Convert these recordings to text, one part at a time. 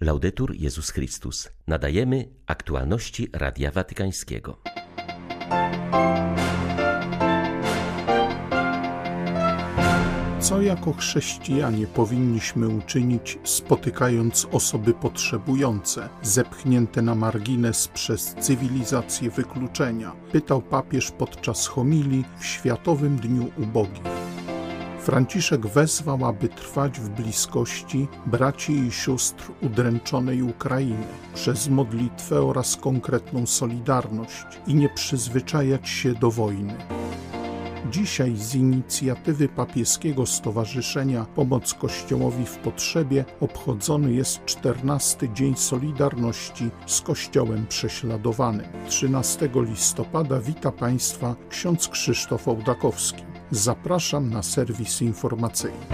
Laudetur Jezus Chrystus. Nadajemy aktualności Radia Watykańskiego. Co jako chrześcijanie powinniśmy uczynić, spotykając osoby potrzebujące, zepchnięte na margines przez cywilizację wykluczenia? Pytał papież podczas homilii w Światowym Dniu Ubogich. Franciszek wezwał, aby trwać w bliskości braci i sióstr udręczonej Ukrainy przez modlitwę oraz konkretną solidarność i nie przyzwyczajać się do wojny. Dzisiaj z inicjatywy papieskiego stowarzyszenia Pomoc Kościołowi w Potrzebie obchodzony jest 14 Dzień Solidarności z Kościołem Prześladowanym. 13 listopada wita Państwa ksiądz Krzysztof Ołdakowski. Zapraszam na serwis informacyjny.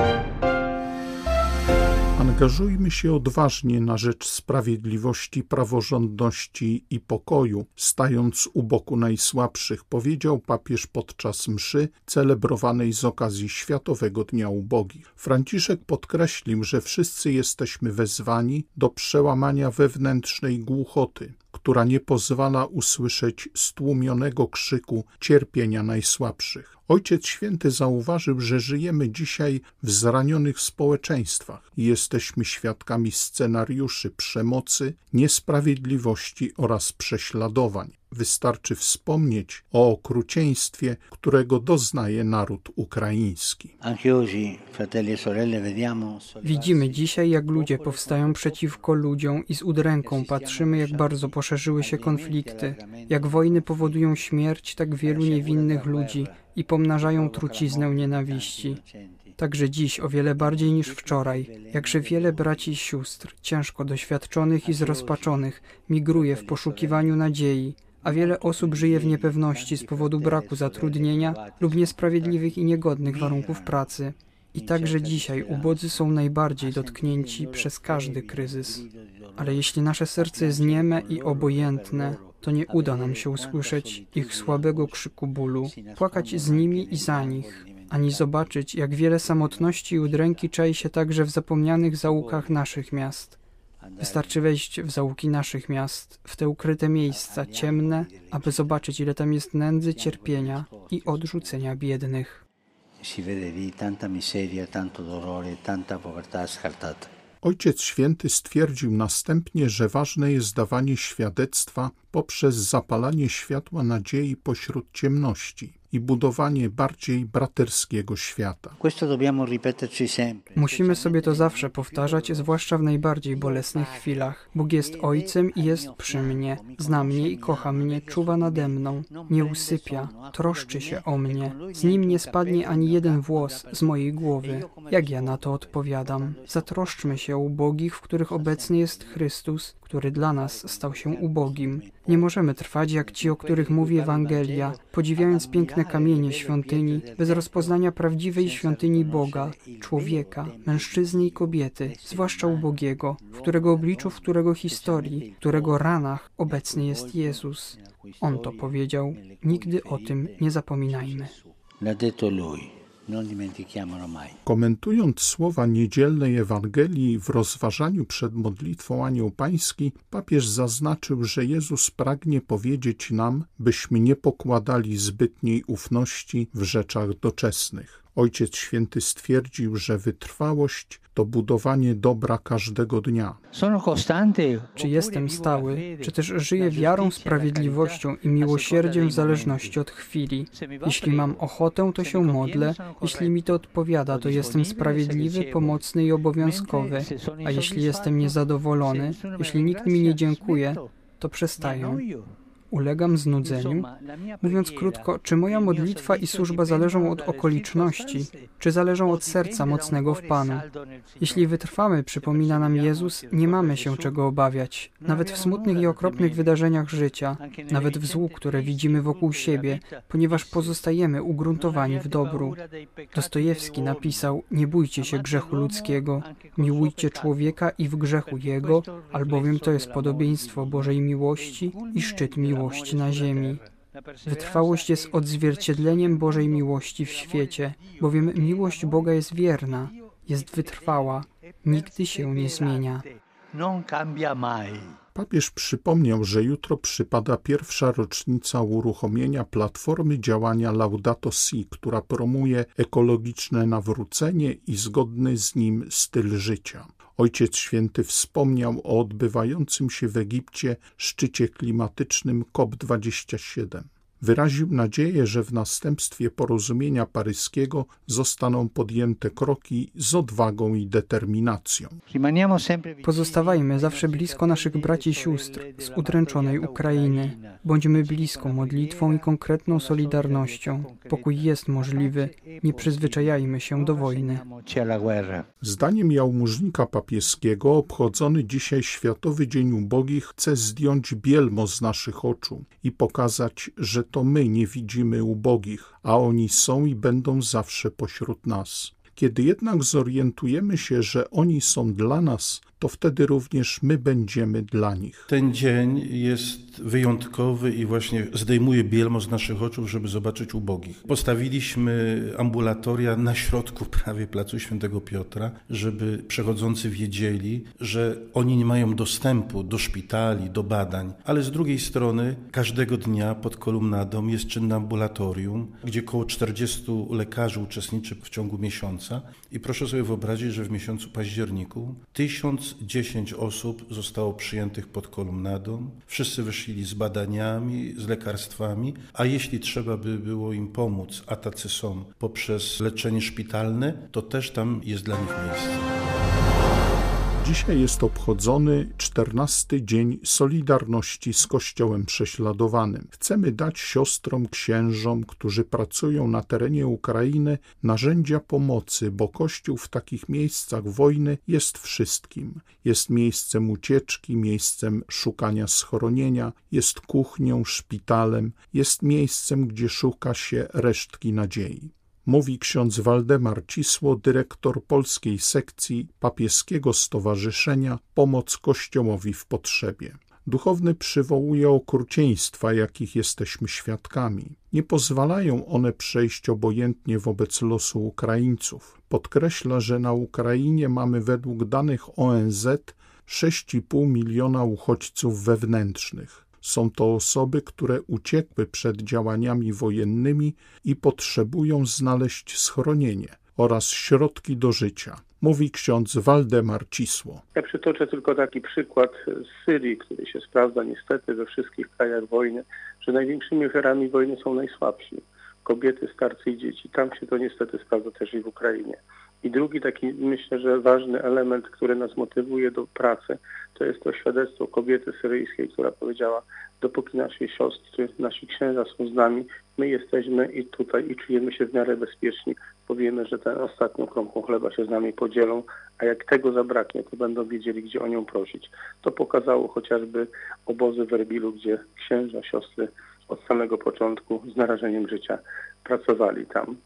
Angażujmy się odważnie na rzecz sprawiedliwości, praworządności i pokoju, stając u boku najsłabszych, powiedział papież podczas mszy celebrowanej z okazji Światowego Dnia Ubogich. Franciszek podkreślił, że wszyscy jesteśmy wezwani do przełamania wewnętrznej głuchoty, która nie pozwala usłyszeć stłumionego krzyku cierpienia najsłabszych. Ojciec Święty zauważył, że żyjemy dzisiaj w zranionych społeczeństwach i jesteśmy świadkami scenariuszy przemocy, niesprawiedliwości oraz prześladowań. Wystarczy wspomnieć o okrucieństwie, którego doznaje naród ukraiński. Widzimy dzisiaj, jak ludzie powstają przeciwko ludziom i z udręką patrzymy, jak bardzo poszerzyły się konflikty, jak wojny powodują śmierć tak wielu niewinnych ludzi i pomnażają truciznę nienawiści. Także dziś o wiele bardziej niż wczoraj, jakże wiele braci i sióstr, ciężko doświadczonych i zrozpaczonych, migruje w poszukiwaniu nadziei, a wiele osób żyje w niepewności z powodu braku zatrudnienia lub niesprawiedliwych i niegodnych warunków pracy. I także dzisiaj ubodzy są najbardziej dotknięci przez każdy kryzys. Ale jeśli nasze serce jest nieme i obojętne, to nie uda nam się usłyszeć ich słabego krzyku bólu, płakać z nimi i za nich, ani zobaczyć, jak wiele samotności i udręki czai się także w zapomnianych zaułkach naszych miast. Wystarczy wejść w zaułki naszych miast, w te ukryte miejsca, ciemne, aby zobaczyć, ile tam jest nędzy, cierpienia i odrzucenia biednych. Si vede lì tanta miseria, tanto dolore, tanta povertà scartata. Ojciec Święty stwierdził następnie, że ważne jest dawanie świadectwa poprzez zapalanie światła nadziei pośród ciemności i budowanie bardziej braterskiego świata. Musimy sobie to zawsze powtarzać, zwłaszcza w najbardziej bolesnych chwilach. Bóg jest Ojcem i jest przy mnie, zna mnie i kocha mnie, czuwa nade mną, nie usypia, troszczy się o mnie. Z Nim nie spadnie ani jeden włos z mojej głowy. Jak ja na to odpowiadam? Zatroszczmy się o ubogich, w których obecny jest Chrystus, który dla nas stał się ubogim. Nie możemy trwać jak ci, o których mówi Ewangelia, podziwiając piękne kamienie świątyni, bez rozpoznania prawdziwej świątyni Boga, człowieka, mężczyzny i kobiety, zwłaszcza ubogiego, w którego obliczu, w którego historii, w którego ranach obecny jest Jezus. On to powiedział. Nigdy o tym nie zapominajmy. Komentując słowa niedzielnej Ewangelii w rozważaniu przed modlitwą Anioł Pański, papież zaznaczył, że Jezus pragnie powiedzieć nam, byśmy nie pokładali zbytniej ufności w rzeczach doczesnych. Ojciec Święty stwierdził, że wytrwałość to budowanie dobra każdego dnia. Czy jestem stały, czy też żyję wiarą, sprawiedliwością i miłosierdziem w zależności od chwili. Jeśli mam ochotę, to się modlę, jeśli mi to odpowiada, to jestem sprawiedliwy, pomocny i obowiązkowy, a jeśli jestem niezadowolony, jeśli nikt mi nie dziękuje, to przestaję ulegam znudzeniu? Mówiąc krótko, czy moja modlitwa i służba zależą od okoliczności, czy zależą od serca mocnego w Panu? Jeśli wytrwamy, przypomina nam Jezus, nie mamy się czego obawiać, nawet w smutnych i okropnych wydarzeniach życia, nawet w złu, które widzimy wokół siebie, ponieważ pozostajemy ugruntowani w dobru. Dostojewski napisał: Nie bójcie się grzechu ludzkiego, miłujcie człowieka i w grzechu jego, albowiem to jest podobieństwo Bożej miłości i szczyt miłości miłości na ziemi. Wytrwałość jest odzwierciedleniem Bożej miłości w świecie, bowiem miłość Boga jest wierna, jest wytrwała, nigdy się nie zmienia. non cambia mai. Papież przypomniał, że jutro przypada pierwsza rocznica uruchomienia platformy działania Laudato Si, która promuje ekologiczne nawrócenie i zgodny z nim styl życia. Ojciec Święty wspomniał o odbywającym się w Egipcie szczycie klimatycznym COP27. Wyraził nadzieję, że w następstwie porozumienia paryskiego zostaną podjęte kroki z odwagą i determinacją. Pozostawajmy zawsze blisko naszych braci i sióstr z udręczonej Ukrainy. Bądźmy blisko modlitwą i konkretną solidarnością. Pokój jest możliwy. Nie przyzwyczajajmy się do wojny. Zdaniem jałmużnika papieskiego obchodzony dzisiaj Światowy Dzień Ubogich chce zdjąć bielmo z naszych oczu i pokazać, że to my nie widzimy ubogich, a oni są i będą zawsze pośród nas. Kiedy jednak zorientujemy się, że oni są dla nas, to wtedy również my będziemy dla nich. Ten dzień jest wyjątkowy i właśnie zdejmuje bielmo z naszych oczu, żeby zobaczyć ubogich. Postawiliśmy ambulatoria na środku prawie placu Świętego Piotra, żeby przechodzący wiedzieli, że oni nie mają dostępu do szpitali, do badań, ale z drugiej strony każdego dnia pod kolumnadą jest czynne ambulatorium, gdzie około 40 lekarzy uczestniczy w ciągu miesiąca i proszę sobie wyobrazić, że w miesiącu październiku tysiąc 10 osób zostało przyjętych pod kolumnadą. Wszyscy wyszli z badaniami, z lekarstwami, a jeśli trzeba by było im pomóc, a tacy są, poprzez leczenie szpitalne, to też tam jest dla nich miejsce. Dzisiaj jest obchodzony czternasty dzień Solidarności z Kościołem prześladowanym. Chcemy dać siostrom, księżom, którzy pracują na terenie Ukrainy, narzędzia pomocy, bo Kościół w takich miejscach wojny jest wszystkim. Jest miejscem ucieczki, miejscem szukania schronienia, jest kuchnią, szpitalem, jest miejscem, gdzie szuka się resztki nadziei mówi ksiądz Waldemar Cisło, dyrektor polskiej sekcji papieskiego stowarzyszenia Pomoc Kościołowi w Potrzebie. Duchowny przywołuje okrucieństwa, jakich jesteśmy świadkami. Nie pozwalają one przejść obojętnie wobec losu Ukraińców. Podkreśla, że na Ukrainie mamy według danych ONZ 6,5 miliona uchodźców wewnętrznych. Są to osoby, które uciekły przed działaniami wojennymi i potrzebują znaleźć schronienie oraz środki do życia. Mówi ksiądz Waldemar Cisło. Ja przytoczę tylko taki przykład z Syrii, który się sprawdza niestety we wszystkich krajach wojny, że największymi ofiarami wojny są najsłabsi. Kobiety, starcy i dzieci. Tam się to niestety sprawdza też i w Ukrainie. I drugi taki, myślę, że ważny element, który nas motywuje do pracy, to jest to świadectwo kobiety syryjskiej, która powiedziała, dopóki nasi siostry, nasi księża są z nami, my jesteśmy i tutaj i czujemy się w miarę bezpieczni, powiemy, że tę ostatnią kromką chleba się z nami podzielą, a jak tego zabraknie, to będą wiedzieli, gdzie o nią prosić. To pokazało chociażby obozy w Erbilu, gdzie księża, siostry od samego początku z narażeniem życia pracowali tam.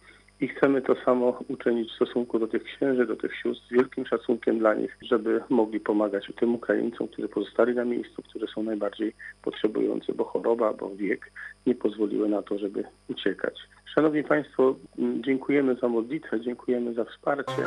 I chcemy to samo uczynić w stosunku do tych księży, do tych sióstr, z wielkim szacunkiem dla nich, żeby mogli pomagać tym Ukraińcom, którzy pozostali na miejscu, którzy są najbardziej potrzebujący, bo choroba, bo wiek nie pozwoliły na to, żeby uciekać. Szanowni Państwo, dziękujemy za modlitwę, dziękujemy za wsparcie.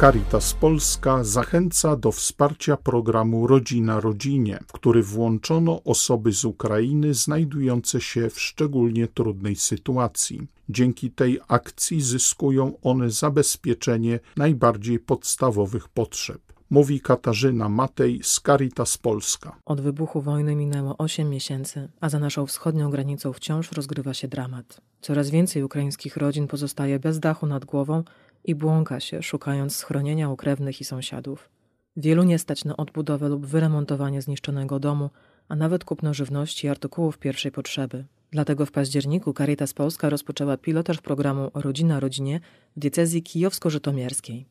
Caritas Polska zachęca do wsparcia programu Rodzina Rodzinie, w który włączono osoby z Ukrainy znajdujące się w szczególnie trudnej sytuacji. Dzięki tej akcji zyskują one zabezpieczenie najbardziej podstawowych potrzeb mówi Katarzyna Matej z Caritas Polska. Od wybuchu wojny minęło 8 miesięcy, a za naszą wschodnią granicą wciąż rozgrywa się dramat. Coraz więcej ukraińskich rodzin pozostaje bez dachu nad głową i błąka się, szukając schronienia u krewnych i sąsiadów. Wielu nie stać na odbudowę lub wyremontowanie zniszczonego domu, a nawet kupno żywności i artykułów pierwszej potrzeby. Dlatego w październiku Caritas Polska rozpoczęła pilotaż programu Rodzina Rodzinie w diecezji kijowsko-żytomierskiej.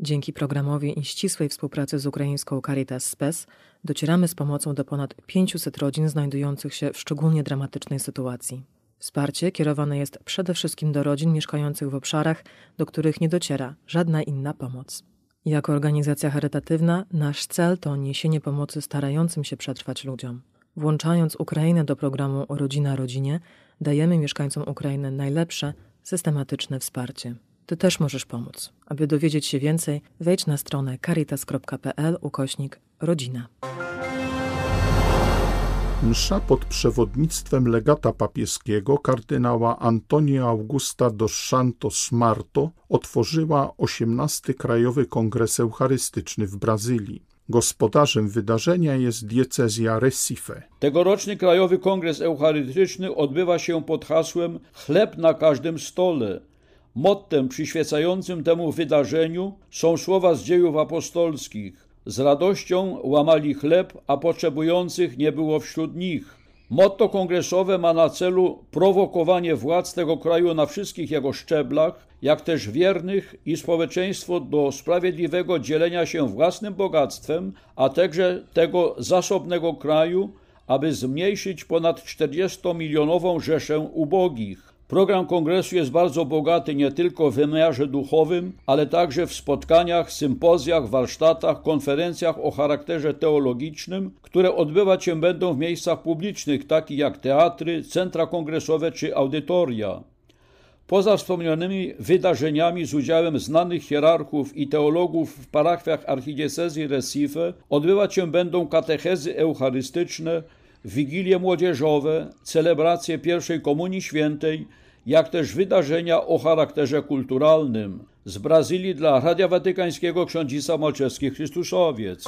Dzięki programowi i ścisłej współpracy z ukraińską Caritas Spes docieramy z pomocą do ponad 500 rodzin znajdujących się w szczególnie dramatycznej sytuacji. Wsparcie kierowane jest przede wszystkim do rodzin mieszkających w obszarach, do których nie dociera żadna inna pomoc. Jako organizacja charytatywna, nasz cel to niesienie pomocy starającym się przetrwać ludziom. Włączając Ukrainę do programu Rodzina Rodzinie, dajemy mieszkańcom Ukrainy najlepsze, systematyczne wsparcie. Ty też możesz pomóc. Aby dowiedzieć się więcej, wejdź na stronę caritas.pl ukośnik rodzina. Msza pod przewodnictwem legata papieskiego kardynała Antonio Augusta dos Santos Marto otworzyła XVIII Krajowy Kongres Eucharystyczny w Brazylii. Gospodarzem wydarzenia jest diecezja Recife. Tegoroczny Krajowy Kongres Eucharystyczny odbywa się pod hasłem Chleb na każdym stole. Mottem przyświecającym temu wydarzeniu są słowa z dziejów apostolskich. Z radością łamali chleb, a potrzebujących nie było wśród nich. Motto kongresowe ma na celu prowokowanie władz tego kraju na wszystkich jego szczeblach, jak też wiernych i społeczeństwo do sprawiedliwego dzielenia się własnym bogactwem, a także tego zasobnego kraju, aby zmniejszyć ponad 40-milionową rzeszę ubogich. Program kongresu jest bardzo bogaty nie tylko w wymiarze duchowym, ale także w spotkaniach, sympozjach, warsztatach, konferencjach o charakterze teologicznym, które odbywać się będą w miejscach publicznych, takich jak teatry, centra kongresowe czy audytoria. Poza wspomnianymi wydarzeniami z udziałem znanych hierarchów i teologów w parafiach archidiecezji Recife odbywać się będą katechezy eucharystyczne, wigilie młodzieżowe, celebracje pierwszej Komunii Świętej, jak też wydarzenia o charakterze kulturalnym. Z Brazylii dla Radia Watykańskiego ksiądzisa Malczewski Chrystusowiec.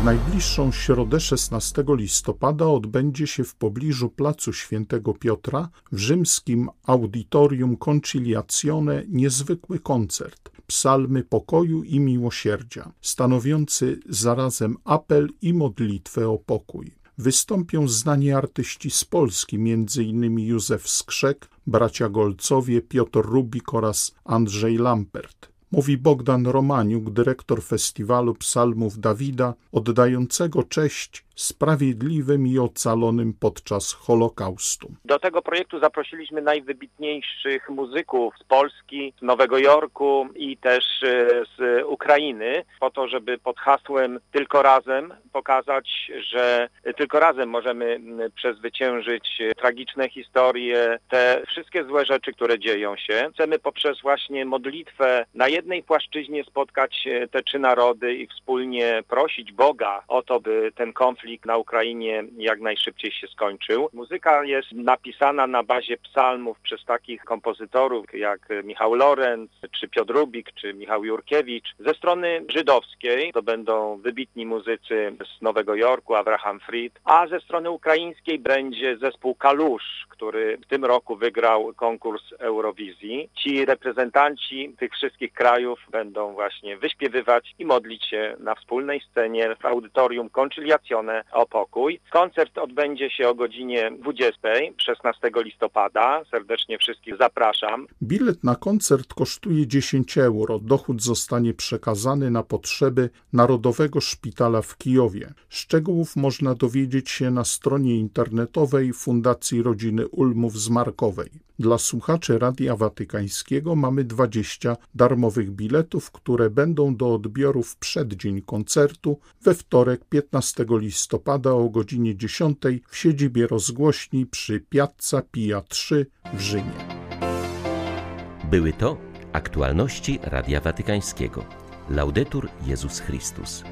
W najbliższą środę 16 listopada odbędzie się w pobliżu Placu Świętego Piotra w rzymskim Auditorium Conciliazione niezwykły koncert Psalmy pokoju i miłosierdzia, stanowiący zarazem apel i modlitwę o pokój. Wystąpią znani artyści z Polski, m.in. Józef Skrzek, bracia Golcowie, Piotr Rubik oraz Andrzej Lampert mówi Bogdan Romaniuk, dyrektor festiwalu psalmów Dawida, oddającego cześć sprawiedliwym i ocalonym podczas Holokaustu. Do tego projektu zaprosiliśmy najwybitniejszych muzyków z Polski, z Nowego Jorku i też e, z Ukrainy, po to, żeby pod hasłem Tylko razem pokazać, że tylko razem możemy przezwyciężyć tragiczne historie, te wszystkie złe rzeczy, które dzieją się. Chcemy poprzez właśnie modlitwę na jednej płaszczyźnie spotkać e, te trzy narody i wspólnie prosić Boga o to, by ten konflikt konflikt na Ukrainie jak najszybciej się skończył. Muzyka jest napisana na bazie psalmów przez takich kompozytorów jak Michał Lorenz, czy Piotr Rubik, czy Michał Jurkiewicz. Ze strony żydowskiej to będą wybitni muzycy z Nowego Jorku, Abraham Fried, a ze strony ukraińskiej będzie zespół Kalusz, który w tym roku wygrał konkurs Eurowizji. Ci reprezentanci tych wszystkich krajów będą właśnie wyśpiewywać i modlić się na wspólnej scenie w audytorium Conciliazione o pokój. Koncert odbędzie się o godzinie 20, 16 listopada. Serdecznie wszystkich zapraszam. Bilet na koncert kosztuje 10 euro. Dochód zostanie przekazany na potrzeby Narodowego Szpitala w Kijowie. Szczegółów można dowiedzieć się na stronie internetowej Fundacji Rodziny Ulmów z Markowej. Dla słuchaczy Radia Watykańskiego mamy 20 darmowych biletów, które będą do odbioru w przeddzień koncertu we wtorek 15 listopada o godzinie 10 w siedzibie rozgłośni przy Piazza Pia 3 w Rzymie. Były to aktualności Radia Watykańskiego. Laudetur Jezus Chrystus.